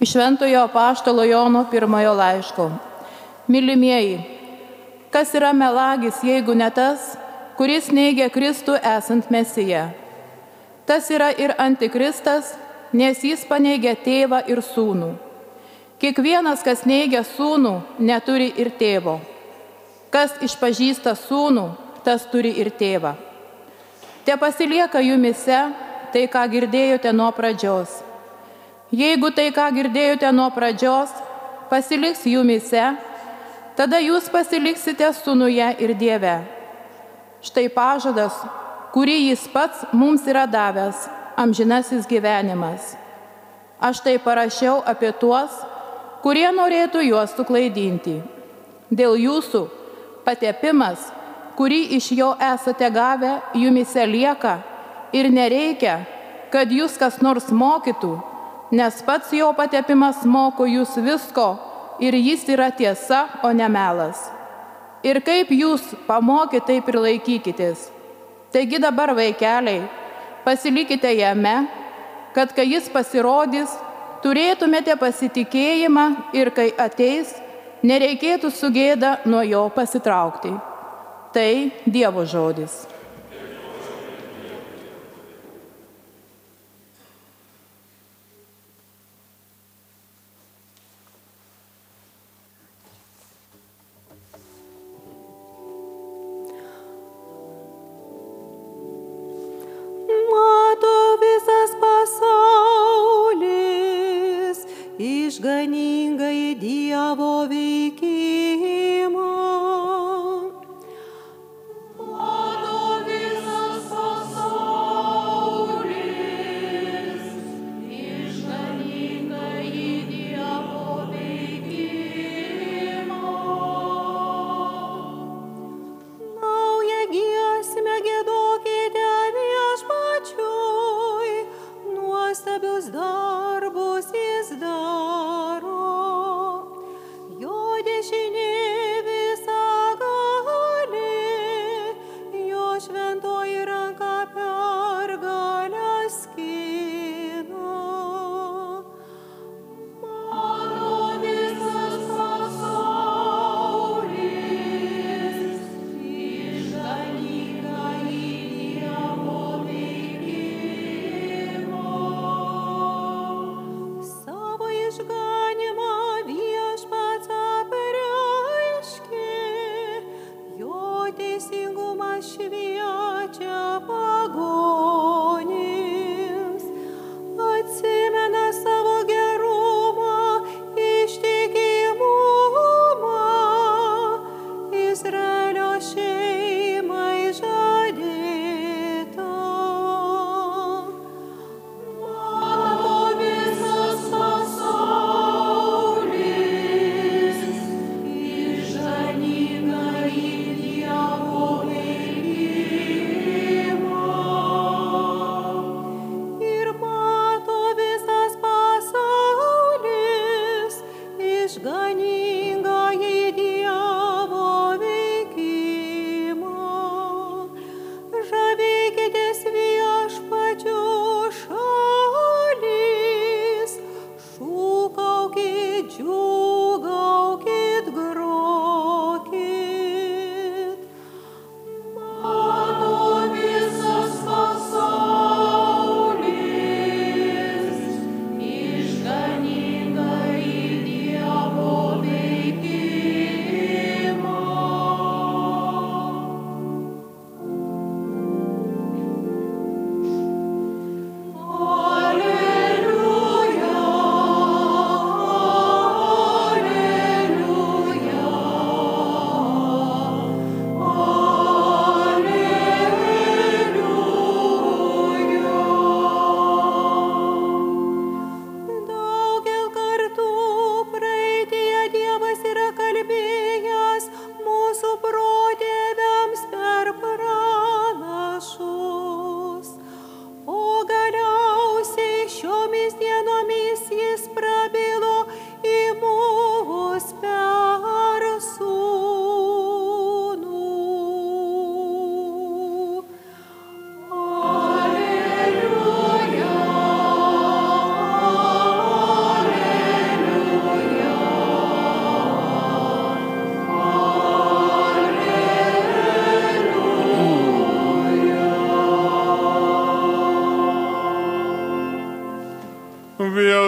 Iš Šventojo Paštalo Jono pirmojo laiško. Mylimieji, kas yra melagis, jeigu ne tas, kuris neigia Kristų esant Mesija? Tas yra ir antikristas, nes jis paneigia tėvą ir sūnų. Kiekvienas, kas neigia sūnų, neturi ir tėvo. Kas išpažįsta sūnų, tas turi ir tėvą. Te pasilieka jumise tai, ką girdėjote nuo pradžios. Jeigu tai, ką girdėjote nuo pradžios, pasiliks jumise, tada jūs pasiliksite sūnuje ir Dieve. Štai pažadas, kurį jis pats mums yra davęs - amžinasis gyvenimas. Aš tai parašiau apie tuos, kurie norėtų juos suklaidinti. Dėl jūsų patepimas, kurį iš jo esate gavę, jumise lieka ir nereikia, kad jūs kas nors mokytų nes pats jo patepimas moko jūs visko ir jis yra tiesa, o ne melas. Ir kaip jūs pamokė, taip ir laikykitės. Taigi dabar vaikeliai, pasilikite jame, kad kai jis pasirodys, turėtumėte pasitikėjimą ir kai ateis, nereikėtų sugėda nuo jo pasitraukti. Tai Dievo žodis. świecie Bogu.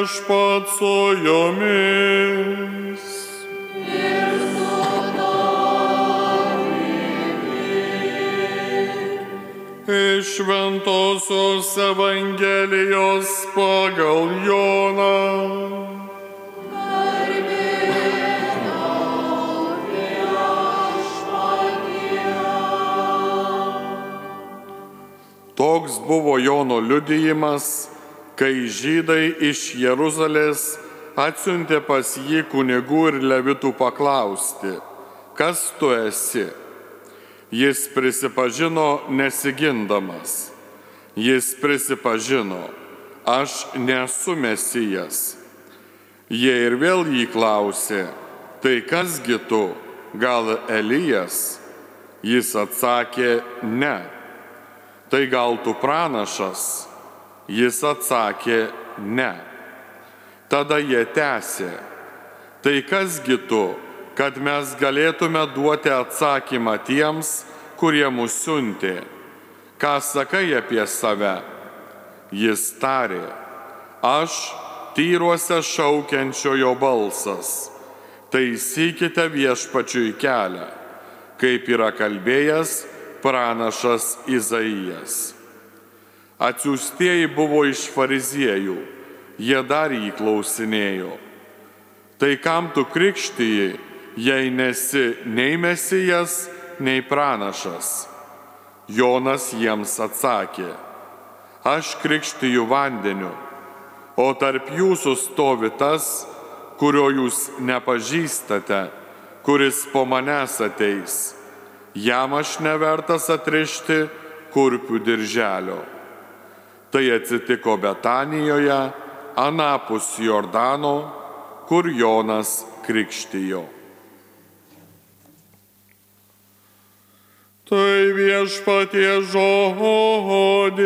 Viešpat su jumis. Iš Šventosios Evangelijos pagal Joną. Toks buvo Jono liudijimas, kai žydai iš Jeruzalės atsiuntė pas jį kunigų ir levitų paklausti, kas tu esi. Jis prisipažino nesigindamas. Jis prisipažino, aš nesu mesijas. Jie ir vėl jį klausė, tai kasgi tu, gal Elijas? Jis atsakė, ne. Tai gal tu pranašas? Jis atsakė, ne. Tada jie tęsė, tai kasgi tu, kad mes galėtume duoti atsakymą tiems, kurie mus siuntė. Ką sakai apie save? Jis tarė, aš tyruose šaukiančiojo balsas. Taisykite viešpačiui kelią, kaip yra kalbėjęs pranašas Izaijas. Atsiųstieji buvo iš fariziejų, jie dar jį klausinėjo. Tai kam tu krikštyji, jei nesi nei mesijas, nei pranašas? Jonas jiems atsakė, aš krikštyju vandeniu, o tarp jūsų stovi tas, kurio jūs nepažįstate, kuris po manęs ateis. Jam aš nevertas atrišti kurpių dirželio. Tai atsitiko Betanijoje, anapus Jordano, kur Jonas krikštijo. Tai viešpatie žodis.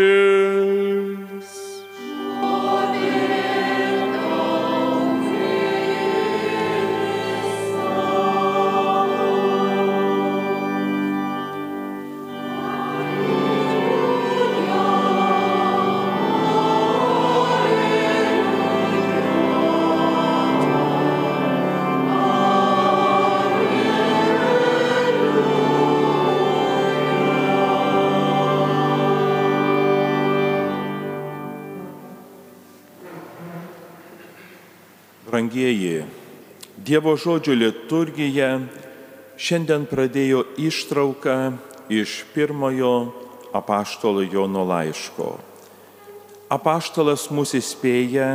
Brangieji, Dievo žodžio liturgija šiandien pradėjo ištrauką iš pirmojo apaštalo Jono laiško. Apaštalas mus įspėja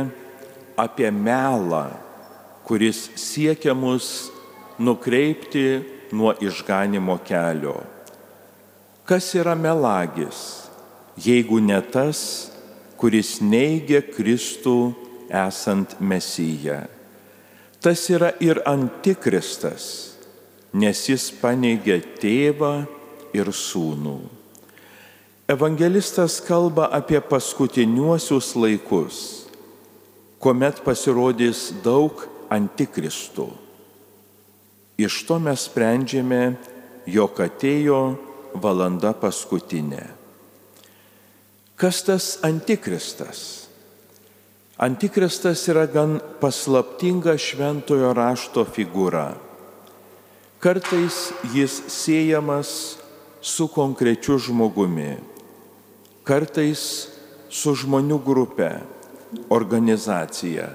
apie melą, kuris siekia mus nukreipti nuo išganimo kelio. Kas yra melagis, jeigu ne tas, kuris neigia Kristų esant Mesiją. Tas yra ir antikristas, nes jis paneigia tėvą ir sūnų. Evangelistas kalba apie paskutiniuosius laikus, kuomet pasirodys daug antikristų. Iš to mes sprendžiame, jog atėjo valanda paskutinė. Kas tas antikristas? Antikristas yra gan paslaptinga šventojo rašto figūra. Kartais jis siejamas su konkrečiu žmogumi, kartais su žmonių grupe, organizacija,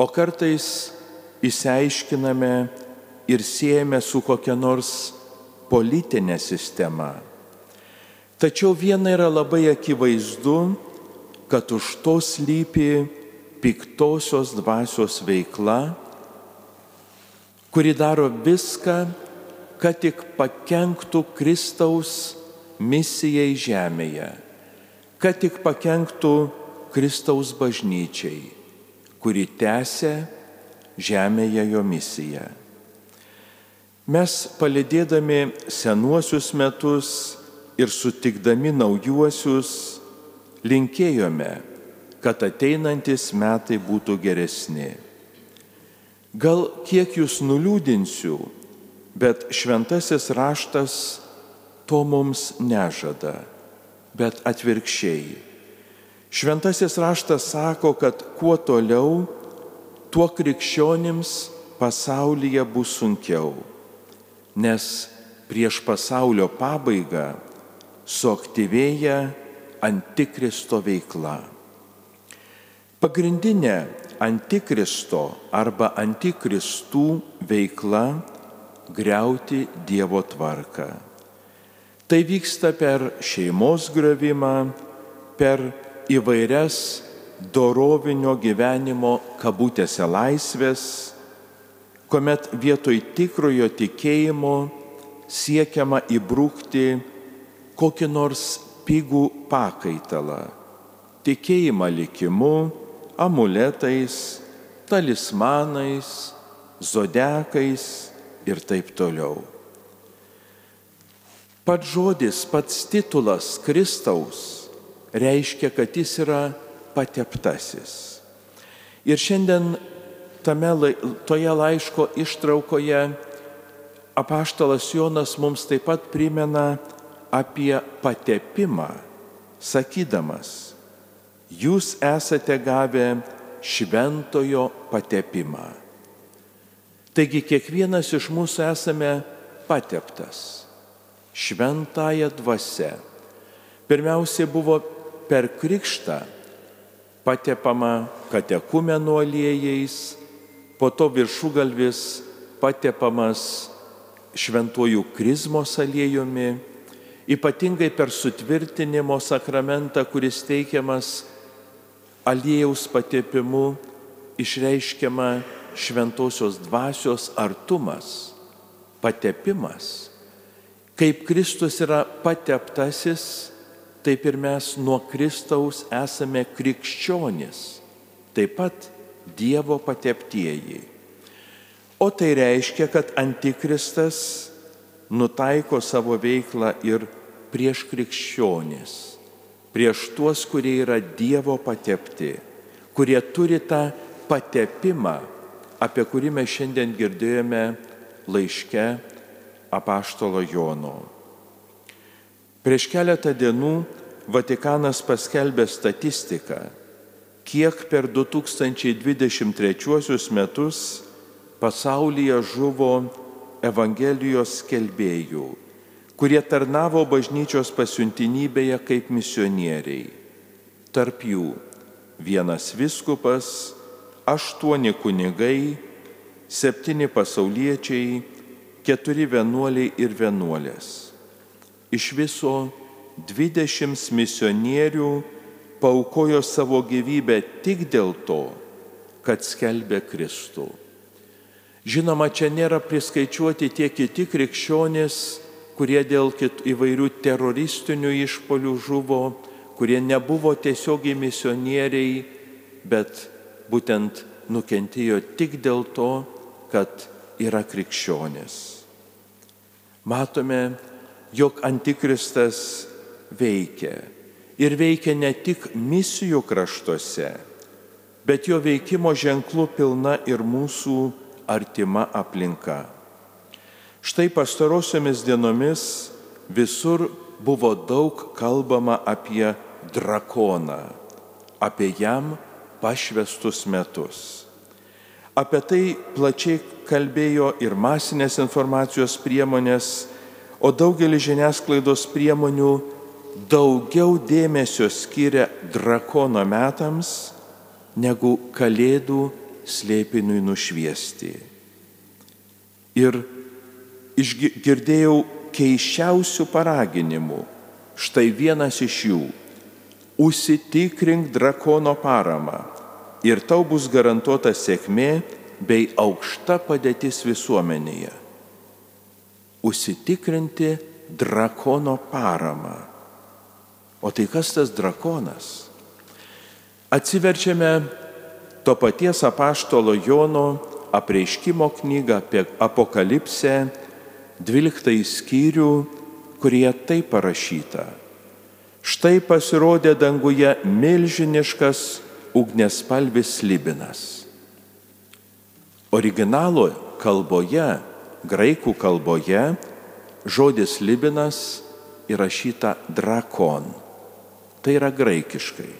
o kartais įsiaiškiname ir siejame su kokia nors politinė sistema. Tačiau viena yra labai akivaizdu, kad už to slypi piktosios dvasios veikla, kuri daro viską, kad tik pakenktų Kristaus misijai žemėje, kad tik pakenktų Kristaus bažnyčiai, kuri tęsia žemėje jo misiją. Mes palidėdami senuosius metus ir sutikdami naujuosius, linkėjome, kad ateinantis metai būtų geresni. Gal kiek jūs nuliūdinsiu, bet šventasis raštas to mums nežada, bet atvirkščiai. Šventasis raštas sako, kad kuo toliau, tuo krikščionims pasaulyje bus sunkiau, nes prieš pasaulio pabaigą suaktyvėja antikristo veikla. Pagrindinė antikristo arba antikristų veikla - greuti Dievo tvarką. Tai vyksta per šeimos griovimą, per įvairias dorovinio gyvenimo kabutėse laisvės, kuomet vietoj tikrojo tikėjimo siekiama įbrūkti kokį nors pigų pakaitalą - tikėjimą likimu, amuletais, talismanais, zodekais ir taip toliau. Pats žodis, pats titulas Kristaus reiškia, kad jis yra pateptasis. Ir šiandien tame, toje laiško ištraukoje apaštalas Jonas mums taip pat primena apie patepimą, sakydamas, jūs esate gavę šventojo patepimą. Taigi kiekvienas iš mūsų esame pateptas šventąją dvasę. Pirmiausia buvo per krikštą patepama katekumenų aliejais, po to viršugalvis patepamas šventuoju krizmos aliejumi, ypatingai per sutvirtinimo sakramentą, kuris teikiamas aliejaus patepimu, išreiškiama šventosios dvasios artumas, patepimas. Kaip Kristus yra pateptasis, taip ir mes nuo Kristaus esame krikščionis, taip pat Dievo pateptieji. O tai reiškia, kad antikristas nutaiko savo veiklą ir prieš krikščionis, prieš tuos, kurie yra Dievo patepti, kurie turi tą patepimą, apie kurį mes šiandien girdėjome laiške apaštalo Jono. Prieš keletą dienų Vatikanas paskelbė statistiką, kiek per 2023 metus pasaulyje žuvo Evangelijos skelbėjų, kurie tarnavo bažnyčios pasiuntinybėje kaip misionieriai. Tarp jų vienas viskupas, aštuoni kunigai, septyni pasauliečiai, keturi vienuoliai ir vienuolės. Iš viso 20 misionierių paukojo savo gyvybę tik dėl to, kad skelbė Kristų. Žinoma, čia nėra priskaičiuoti tie kiti krikščionys, kurie dėl įvairių teroristinių išpolių žuvo, kurie nebuvo tiesiogiai misionieriai, bet būtent nukentėjo tik dėl to, kad yra krikščionis. Matome, jog antikristas veikia. Ir veikia ne tik misijų kraštuose, bet jo veikimo ženklų pilna ir mūsų artima aplinka. Štai pastarosiomis dienomis visur buvo daug kalbama apie drakoną, apie jam pašvestus metus. Apie tai plačiai kalbėjo ir masinės informacijos priemonės, o daugelis žiniasklaidos priemonių daugiau dėmesio skiria drakono metams negu kalėdų slėpiniui nušviesti. Ir išgirdėjau keiščiausių paraginimų. Štai vienas iš jų - užsitikrink drakono paramą ir tau bus garantuota sėkmė bei aukšta padėtis visuomenėje užsitikrinti drakono paramą. O tai kas tas drakonas? Atsiverčiame to paties apaštalo Jono apreiškimo knygą apie apokalipsę, 12 skyrių, kurie tai parašyta. Štai pasirodė danguje milžiniškas ugnespalvis libinas. Originalo kalboje graikų kalboje žodis libinas įrašyta drakon. Tai yra graikiškai.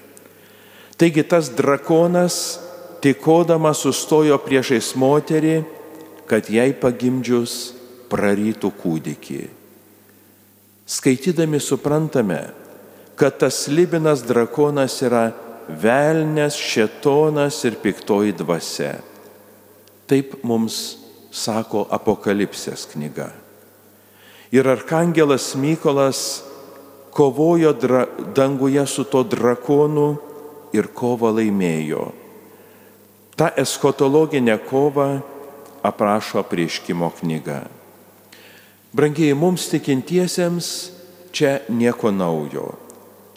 Taigi tas drakonas tikodamas sustojo priešais moterį, kad jai pagimdžius prarytų kūdikį. Skaitydami suprantame, kad tas libinas drakonas yra velnės, šetonas ir piktoji dvasia. Taip mums sako Apokalipsės knyga. Ir arkangelas Mykolas kovojo dra, danguje su to drakonu ir kovą laimėjo. Ta eskatologinė kova aprašo prieškimo knyga. Brangiai mums tikintiesiems čia nieko naujo,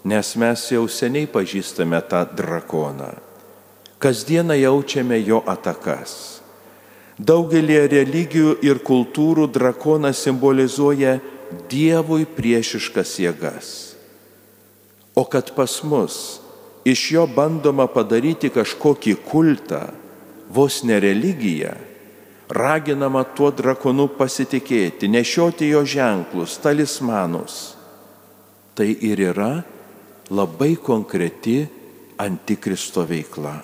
nes mes jau seniai pažįstame tą drakoną. Kasdieną jaučiame jo atakas. Daugelį religijų ir kultūrų drakonas simbolizuoja Dievui priešiškas jėgas. O kad pas mus iš jo bandoma padaryti kažkokį kultą, vos ne religiją, raginama tuo drakonu pasitikėti, nešioti jo ženklus, talismanus. Tai ir yra labai konkreti antikristo veikla.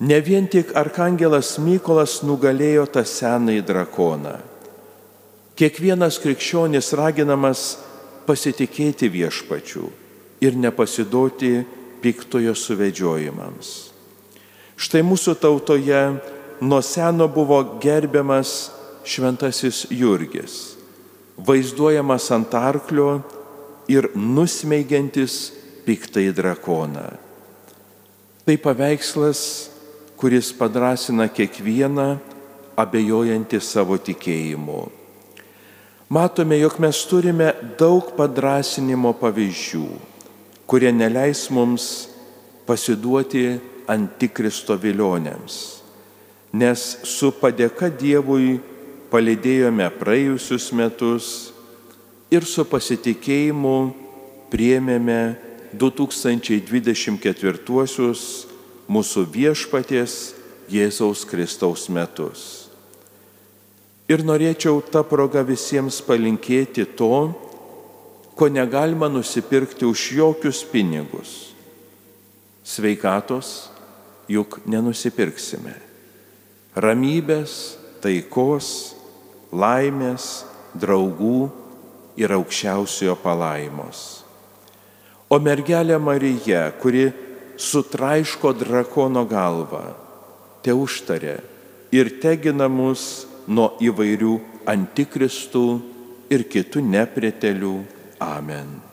Ne vien tik arkangelas Mykolas nugalėjo tą senąjį drakoną. Kiekvienas krikščionis raginamas pasitikėti viešpačių ir nepasiduoti piktojo suvedžiojimams. Štai mūsų tautoje nuo seno buvo gerbiamas šventasis Jurgis, vaizduojamas ant arklio ir nusmeigiantis piktai drakoną. Tai paveikslas kuris padrasina kiekvieną abejojantį savo tikėjimu. Matome, jog mes turime daug padrasinimo pavyzdžių, kurie neleis mums pasiduoti antikristo vilionėms, nes su padėka Dievui palidėjome praėjusius metus ir su pasitikėjimu priemėme 2024 mūsų viešpaties Jėzaus Kristaus metus. Ir norėčiau tą progą visiems palinkėti to, ko negalima nusipirkti už jokius pinigus. Sveikatos juk nenusipirksime. Ramybės, taikos, laimės, draugų ir aukščiausiojo palaimos. O mergelė Marija, kuri sutraiško drakono galvą, te užtarė ir tegina mus nuo įvairių antikristų ir kitų nepritelių. Amen.